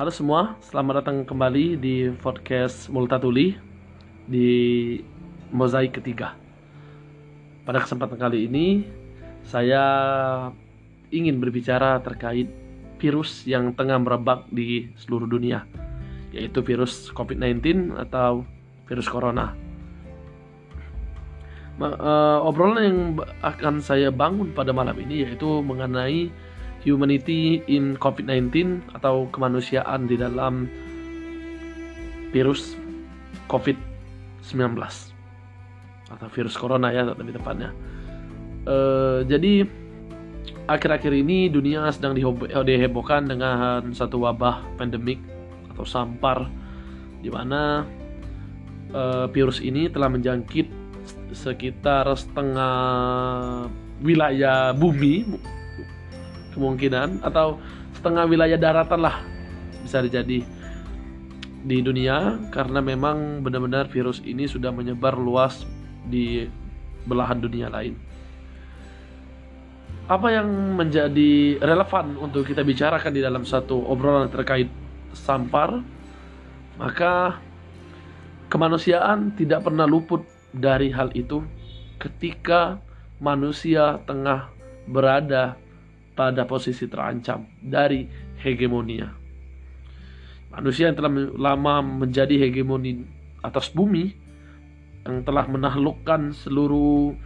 Halo semua, selamat datang kembali di podcast Multatuli di mozaik ketiga. Pada kesempatan kali ini, saya ingin berbicara terkait virus yang tengah merebak di seluruh dunia, yaitu virus COVID-19 atau virus corona. Eh, obrolan yang akan saya bangun pada malam ini yaitu mengenai humanity in COVID-19 atau kemanusiaan di dalam virus COVID-19 atau virus corona ya lebih tepatnya. Eh, jadi akhir-akhir ini dunia sedang dihob- dihebohkan dengan satu wabah pandemik atau sampar di mana eh, virus ini telah menjangkit sekitar setengah wilayah bumi kemungkinan atau setengah wilayah daratan lah bisa jadi di dunia karena memang benar-benar virus ini sudah menyebar luas di belahan dunia lain. Apa yang menjadi relevan untuk kita bicarakan di dalam satu obrolan terkait sampar? Maka kemanusiaan tidak pernah luput dari hal itu ketika manusia tengah berada pada posisi terancam dari hegemonia. Manusia yang telah lama menjadi hegemoni atas bumi, yang telah menaklukkan seluruh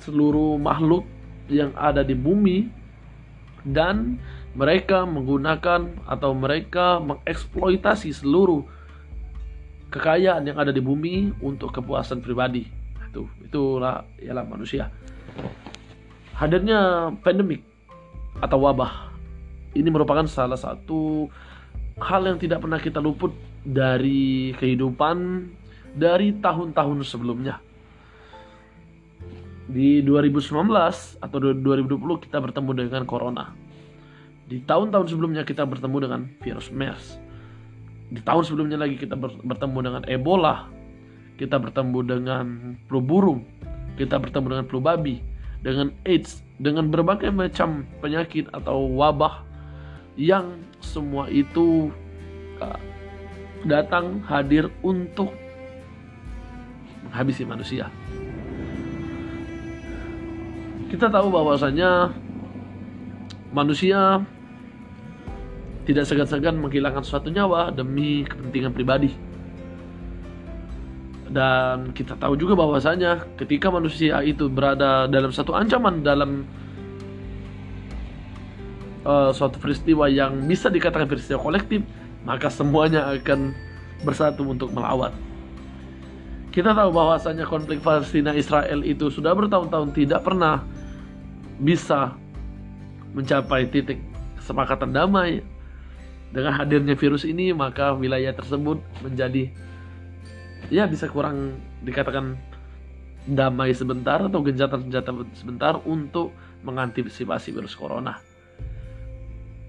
seluruh makhluk yang ada di bumi, dan mereka menggunakan atau mereka mengeksploitasi seluruh kekayaan yang ada di bumi untuk kepuasan pribadi. Itu itulah ialah manusia hadirnya pandemik atau wabah ini merupakan salah satu hal yang tidak pernah kita luput dari kehidupan dari tahun-tahun sebelumnya. Di 2019 atau 2020 kita bertemu dengan corona. Di tahun-tahun sebelumnya kita bertemu dengan virus MERS. Di tahun sebelumnya lagi kita bertemu dengan Ebola. Kita bertemu dengan flu burung. Kita bertemu dengan flu babi dengan AIDS, dengan berbagai macam penyakit atau wabah yang semua itu uh, datang hadir untuk menghabisi manusia. Kita tahu bahwasanya manusia tidak segan-segan menghilangkan suatu nyawa demi kepentingan pribadi dan kita tahu juga bahwasanya ketika manusia itu berada dalam satu ancaman dalam uh, suatu peristiwa yang bisa dikatakan peristiwa kolektif maka semuanya akan bersatu untuk melawan. Kita tahu bahwasanya konflik Palestina Israel itu sudah bertahun-tahun tidak pernah bisa mencapai titik kesepakatan damai. Dengan hadirnya virus ini maka wilayah tersebut menjadi ya bisa kurang dikatakan damai sebentar atau genjatan senjata sebentar untuk mengantisipasi virus corona.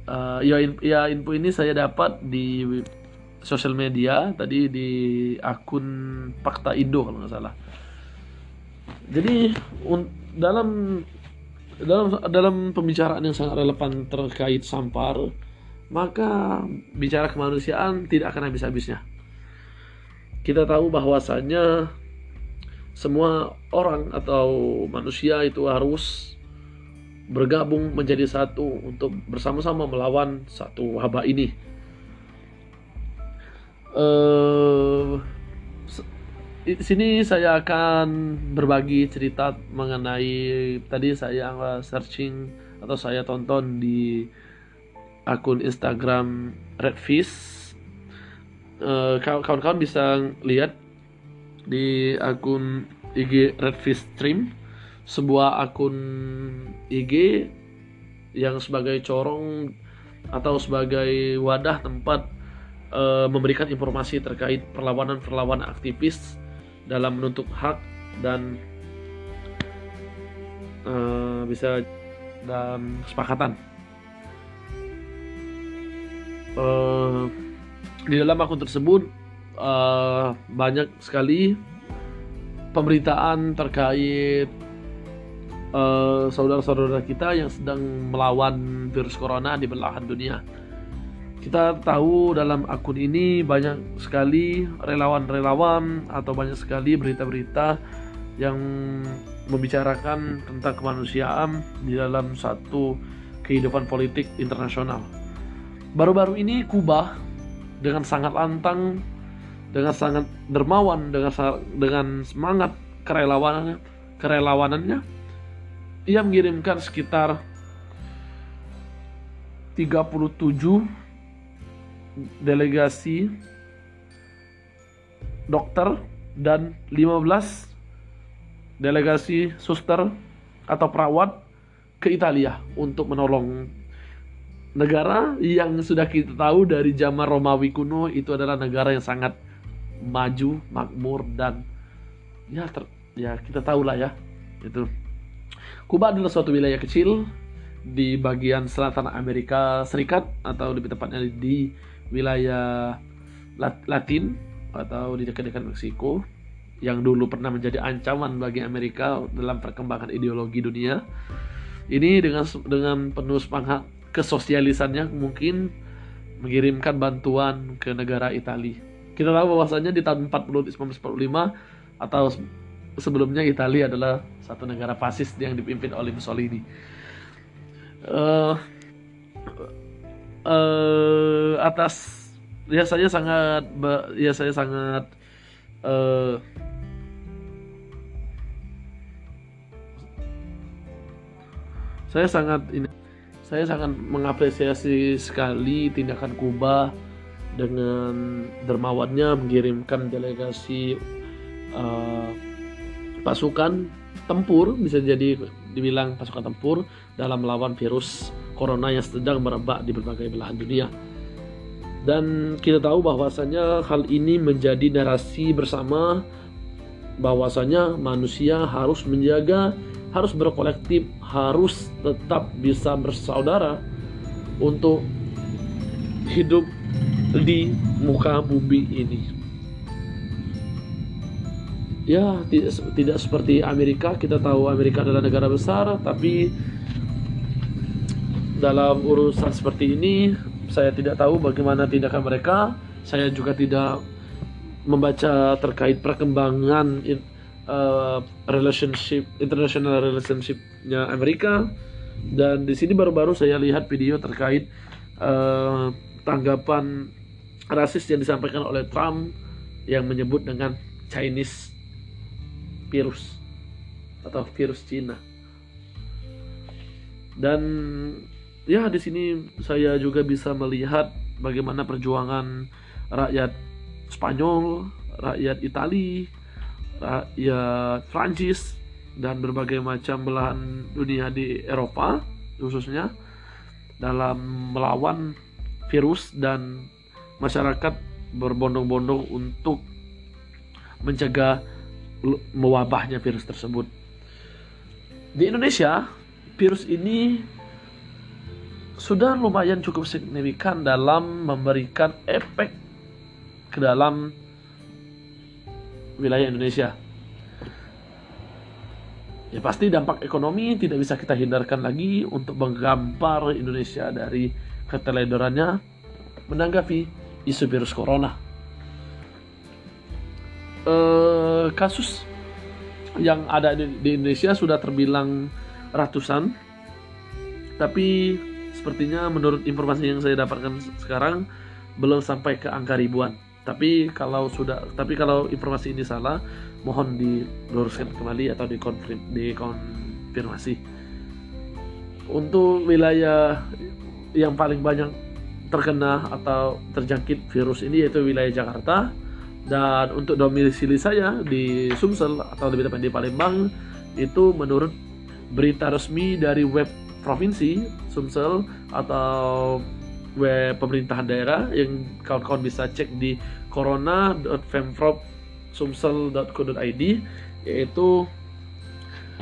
Uh, ya, ya info ini saya dapat di sosial media tadi di akun Fakta Indo kalau nggak salah. Jadi dalam dalam dalam pembicaraan yang sangat relevan terkait sampar, maka bicara kemanusiaan tidak akan habis-habisnya kita tahu bahwasanya semua orang atau manusia itu harus bergabung menjadi satu untuk bersama-sama melawan satu wabah ini. Uh, di sini saya akan berbagi cerita mengenai tadi saya searching atau saya tonton di akun Instagram Redfish kawan-kawan uh, bisa lihat di akun IG Redfish Stream sebuah akun IG yang sebagai corong atau sebagai wadah tempat uh, memberikan informasi terkait perlawanan-perlawanan aktivis dalam menuntut hak dan uh, bisa dalam kesepakatan. Uh, di dalam akun tersebut uh, banyak sekali pemberitaan terkait uh, saudara-saudara kita yang sedang melawan virus corona di belahan dunia. kita tahu dalam akun ini banyak sekali relawan-relawan atau banyak sekali berita-berita yang membicarakan tentang kemanusiaan di dalam satu kehidupan politik internasional. Baru-baru ini Kuba dengan sangat lantang, dengan sangat dermawan, dengan dengan semangat kerelawanannya, kerelawanannya, ia mengirimkan sekitar 37 delegasi dokter dan 15 delegasi suster atau perawat ke Italia untuk menolong negara yang sudah kita tahu dari zaman Romawi kuno itu adalah negara yang sangat maju, makmur dan ya ter, ya kita tahu lah ya itu. Kuba adalah suatu wilayah kecil di bagian selatan Amerika Serikat atau lebih tepatnya di wilayah Latin atau di dekat-dekat Meksiko yang dulu pernah menjadi ancaman bagi Amerika dalam perkembangan ideologi dunia. Ini dengan dengan penuh semangat kesosialisannya mungkin mengirimkan bantuan ke negara Italia. Kita tahu bahwasanya di tahun 40 1945 atau sebelumnya Italia adalah satu negara fasis yang dipimpin oleh Mussolini. Uh, uh, atas ya saya sangat ya saya sangat uh, saya sangat ini saya sangat mengapresiasi sekali tindakan Kuba dengan dermawannya mengirimkan delegasi uh, pasukan tempur bisa jadi dibilang pasukan tempur dalam melawan virus corona yang sedang merebak di berbagai belahan dunia. Dan kita tahu bahwasanya hal ini menjadi narasi bersama bahwasanya manusia harus menjaga, harus berkolektif, harus tetap bisa bersaudara untuk hidup di muka bumi ini. Ya, tidak, tidak seperti Amerika. Kita tahu Amerika adalah negara besar, tapi dalam urusan seperti ini saya tidak tahu bagaimana tindakan mereka saya juga tidak membaca terkait perkembangan uh, relationship international relationshipnya Amerika. Dan di sini baru-baru saya lihat video terkait uh, tanggapan rasis yang disampaikan oleh Trump yang menyebut dengan Chinese virus atau virus Cina. Dan ya di sini saya juga bisa melihat bagaimana perjuangan rakyat Spanyol, rakyat Itali, rakyat Prancis dan berbagai macam belahan dunia di Eropa khususnya dalam melawan virus dan masyarakat berbondong-bondong untuk mencegah mewabahnya virus tersebut. Di Indonesia, virus ini sudah lumayan cukup signifikan dalam memberikan efek ke dalam wilayah Indonesia. Ya pasti dampak ekonomi tidak bisa kita hindarkan lagi untuk menggampar Indonesia dari keteledorannya menanggapi isu virus corona. Eh, kasus yang ada di, di Indonesia sudah terbilang ratusan, tapi sepertinya menurut informasi yang saya dapatkan sekarang belum sampai ke angka ribuan. Tapi kalau sudah, tapi kalau informasi ini salah, mohon diluruskan kembali atau dikonfirm, dikonfirmasi. Untuk wilayah yang paling banyak terkena atau terjangkit virus ini yaitu wilayah Jakarta dan untuk domisili saya di Sumsel atau lebih tepat di Palembang itu menurut berita resmi dari web provinsi Sumsel atau web pemerintahan daerah yang kawan-kawan bisa cek di corona.femprov.sumsel.co.id yaitu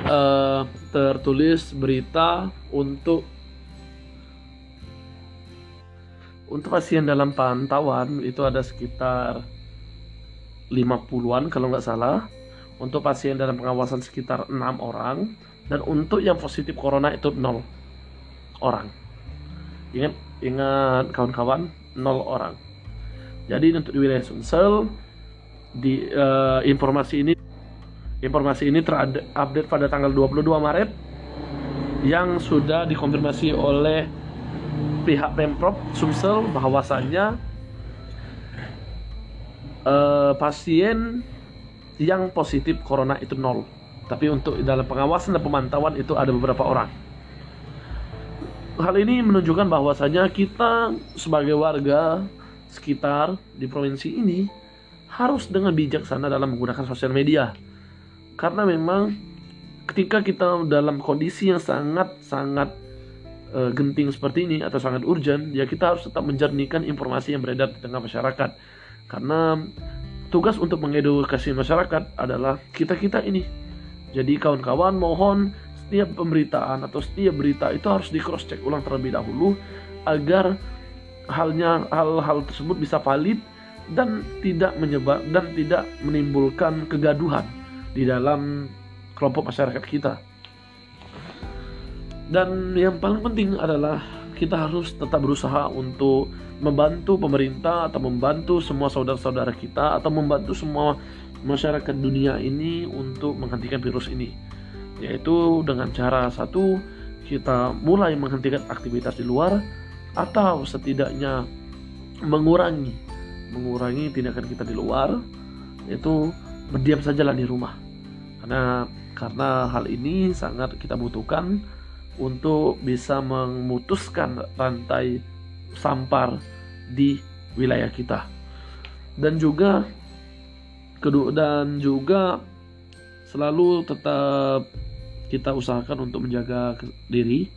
uh, tertulis berita untuk untuk pasien dalam pantauan itu ada sekitar 50-an kalau nggak salah. Untuk pasien dalam pengawasan sekitar 6 orang. Dan untuk yang positif corona itu nol orang. Ingat ingat kawan-kawan nol orang. Jadi untuk di wilayah Sumsel di uh, informasi ini informasi ini terupdate pada tanggal 22 Maret yang sudah dikonfirmasi oleh pihak Pemprov Sumsel bahwasannya uh, pasien yang positif corona itu nol. Tapi untuk dalam pengawasan dan pemantauan itu ada beberapa orang. Hal ini menunjukkan bahwasanya kita sebagai warga sekitar di provinsi ini harus dengan bijaksana dalam menggunakan sosial media. Karena memang ketika kita dalam kondisi yang sangat-sangat uh, genting seperti ini atau sangat urgent, ya kita harus tetap menjernihkan informasi yang beredar di tengah masyarakat. Karena tugas untuk mengedukasi masyarakat adalah kita-kita ini. Jadi kawan-kawan mohon setiap pemberitaan atau setiap berita itu harus di cross check ulang terlebih dahulu agar halnya hal-hal tersebut bisa valid dan tidak menyebar dan tidak menimbulkan kegaduhan di dalam kelompok masyarakat kita. Dan yang paling penting adalah kita harus tetap berusaha untuk membantu pemerintah atau membantu semua saudara-saudara kita atau membantu semua masyarakat dunia ini untuk menghentikan virus ini. Yaitu dengan cara satu kita mulai menghentikan aktivitas di luar atau setidaknya mengurangi mengurangi tindakan kita di luar itu berdiam sajalah di rumah. Karena karena hal ini sangat kita butuhkan untuk bisa memutuskan rantai sampar di wilayah kita. Dan juga kedua dan juga selalu tetap kita usahakan untuk menjaga diri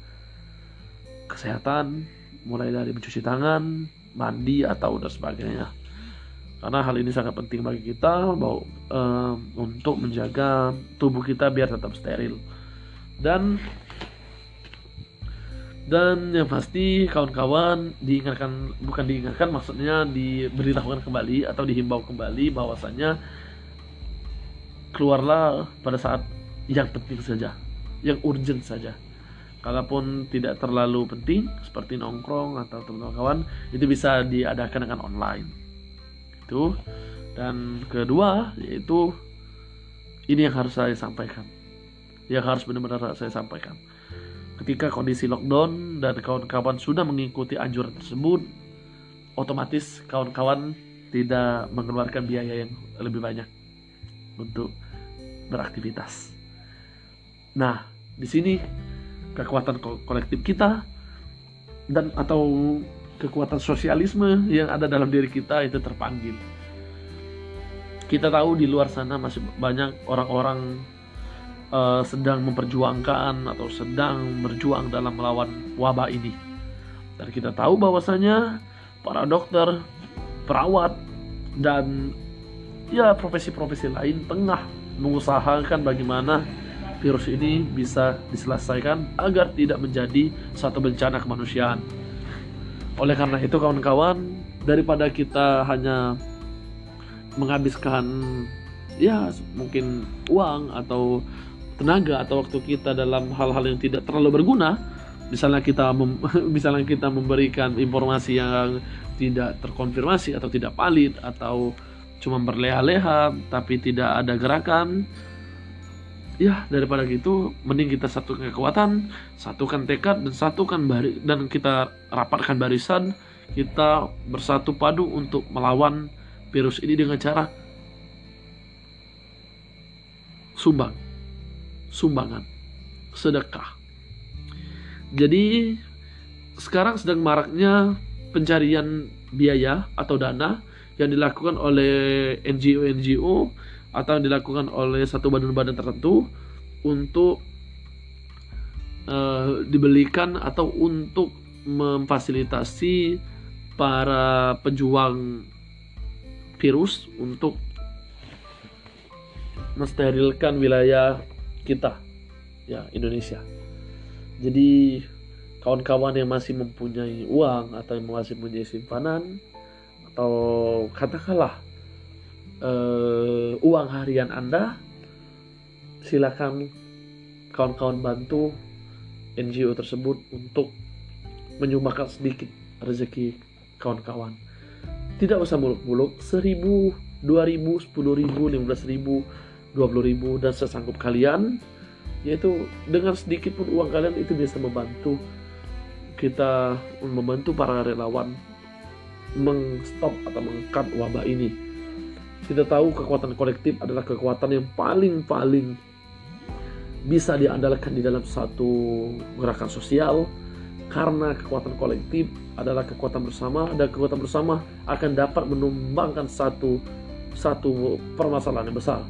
kesehatan mulai dari mencuci tangan mandi atau dan sebagainya. Karena hal ini sangat penting bagi kita bahwa uh, untuk menjaga tubuh kita biar tetap steril. Dan dan yang pasti kawan-kawan diingatkan bukan diingatkan maksudnya diberitahukan kembali atau dihimbau kembali bahwasannya keluarlah pada saat yang penting saja yang urgent saja. Kalaupun tidak terlalu penting seperti nongkrong atau teman-teman kawan itu bisa diadakan dengan online. Itu. Dan kedua yaitu ini yang harus saya sampaikan. Yang harus benar-benar saya sampaikan. Ketika kondisi lockdown dan kawan-kawan sudah mengikuti anjuran tersebut otomatis kawan-kawan tidak mengeluarkan biaya yang lebih banyak untuk beraktivitas. Nah, di sini kekuatan kolektif kita dan atau kekuatan sosialisme yang ada dalam diri kita itu terpanggil. Kita tahu di luar sana masih banyak orang-orang uh, sedang memperjuangkan atau sedang berjuang dalam melawan wabah ini. Dan kita tahu bahwasanya para dokter, perawat, dan ya profesi-profesi lain tengah mengusahakan bagaimana virus ini bisa diselesaikan agar tidak menjadi satu bencana kemanusiaan. Oleh karena itu kawan-kawan, daripada kita hanya menghabiskan ya mungkin uang atau tenaga atau waktu kita dalam hal-hal yang tidak terlalu berguna, misalnya kita mem misalnya kita memberikan informasi yang tidak terkonfirmasi atau tidak valid atau cuma berleha-leha tapi tidak ada gerakan. Ya daripada gitu mending kita satukan kekuatan satukan tekad dan satukan bari dan kita rapatkan barisan. Kita bersatu padu untuk melawan virus ini dengan cara sumbang sumbangan sedekah. Jadi sekarang sedang maraknya pencarian biaya atau dana yang dilakukan oleh NGO-NGO atau yang dilakukan oleh satu badan-badan tertentu untuk uh, dibelikan atau untuk memfasilitasi para pejuang virus untuk mensterilkan wilayah kita ya Indonesia. Jadi kawan-kawan yang masih mempunyai uang atau yang masih mempunyai simpanan atau katakanlah uh, uang harian Anda, silakan kawan-kawan bantu NGO tersebut untuk menyumbangkan sedikit rezeki kawan-kawan. Tidak usah muluk-muluk, seribu, dua ribu, sepuluh ribu, lima belas ribu, dua puluh ribu, dan sesanggup kalian, yaitu dengan sedikit pun uang kalian itu bisa membantu kita membantu para relawan mengstop atau mengkat wabah ini. Kita tahu kekuatan kolektif adalah kekuatan yang paling-paling bisa diandalkan di dalam satu gerakan sosial karena kekuatan kolektif adalah kekuatan bersama dan kekuatan bersama akan dapat menumbangkan satu satu permasalahan yang besar.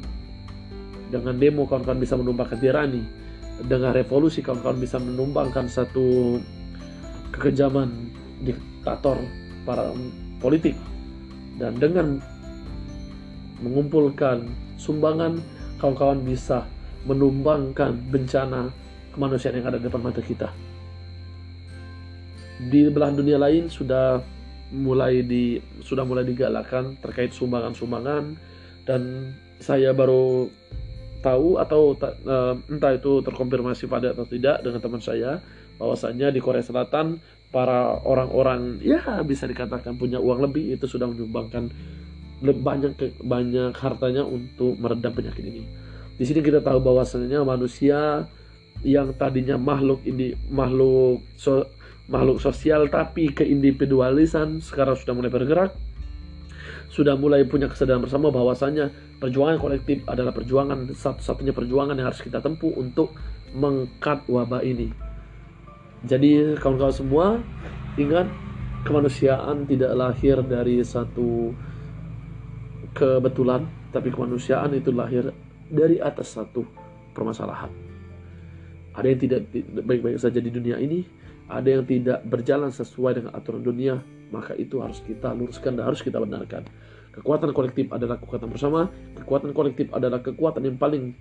Dengan demo kawan-kawan bisa menumbangkan tirani, dengan revolusi kawan-kawan bisa menumbangkan satu kekejaman diktator para politik dan dengan mengumpulkan sumbangan kawan-kawan bisa menumbangkan bencana kemanusiaan yang ada di depan mata kita. Di belahan dunia lain sudah mulai di sudah mulai digalakkan terkait sumbangan-sumbangan dan saya baru tahu atau uh, entah itu terkonfirmasi pada atau tidak dengan teman saya bahwasanya di Korea Selatan para orang-orang ya bisa dikatakan punya uang lebih itu sudah menyumbangkan banyak banyak hartanya untuk meredam penyakit ini. Di sini kita tahu bahwasanya manusia yang tadinya makhluk ini makhluk so, makhluk sosial tapi keindividualisan sekarang sudah mulai bergerak sudah mulai punya kesadaran bersama bahwasanya perjuangan kolektif adalah perjuangan satu-satunya perjuangan yang harus kita tempuh untuk mengkat wabah ini. Jadi kawan-kawan semua ingat kemanusiaan tidak lahir dari satu kebetulan, tapi kemanusiaan itu lahir dari atas satu permasalahan. Ada yang tidak baik-baik saja di dunia ini, ada yang tidak berjalan sesuai dengan aturan dunia, maka itu harus kita luruskan dan harus kita benarkan. Kekuatan kolektif adalah kekuatan bersama, kekuatan kolektif adalah kekuatan yang paling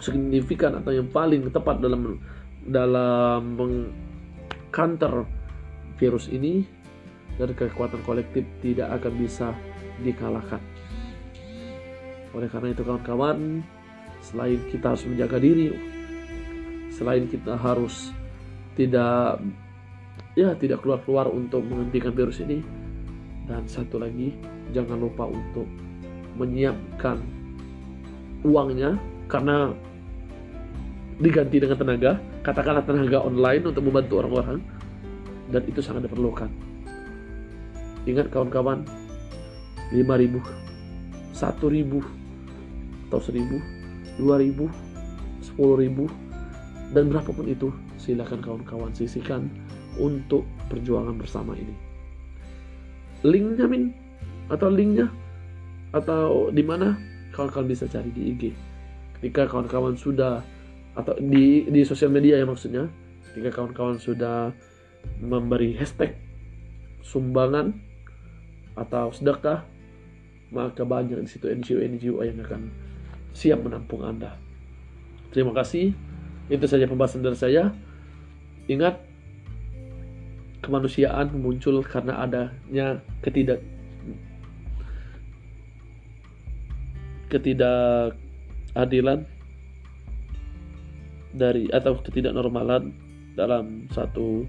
signifikan atau yang paling tepat dalam dalam mengkanter virus ini dan kekuatan kolektif tidak akan bisa dikalahkan. Oleh karena itu kawan-kawan, selain kita harus menjaga diri, selain kita harus tidak ya tidak keluar-keluar untuk menghentikan virus ini dan satu lagi jangan lupa untuk menyiapkan uangnya karena diganti dengan tenaga katakanlah tenaga online untuk membantu orang-orang dan itu sangat diperlukan ingat kawan-kawan 5000 1000 atau seribu, dua ribu, sepuluh ribu, dan berapapun itu silakan kawan-kawan sisihkan untuk perjuangan bersama ini. Linknya min atau linknya atau di mana kawan-kawan bisa cari di IG. Ketika kawan-kawan sudah atau di di sosial media ya maksudnya, ketika kawan-kawan sudah memberi hashtag sumbangan atau sedekah maka banyak di situ NGO-NGO yang akan siap menampung Anda. Terima kasih. Itu saja pembahasan dari saya. Ingat, kemanusiaan muncul karena adanya ketidak ketidakadilan dari atau ketidaknormalan dalam satu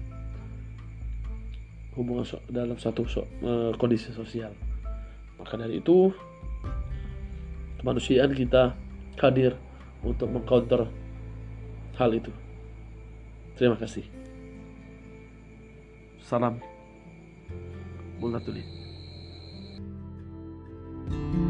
hubungan so, dalam satu so, e, kondisi sosial. Maka dari itu kemanusiaan kita hadir untuk mengcounter hal itu. Terima kasih. Salam Multatuli. thank you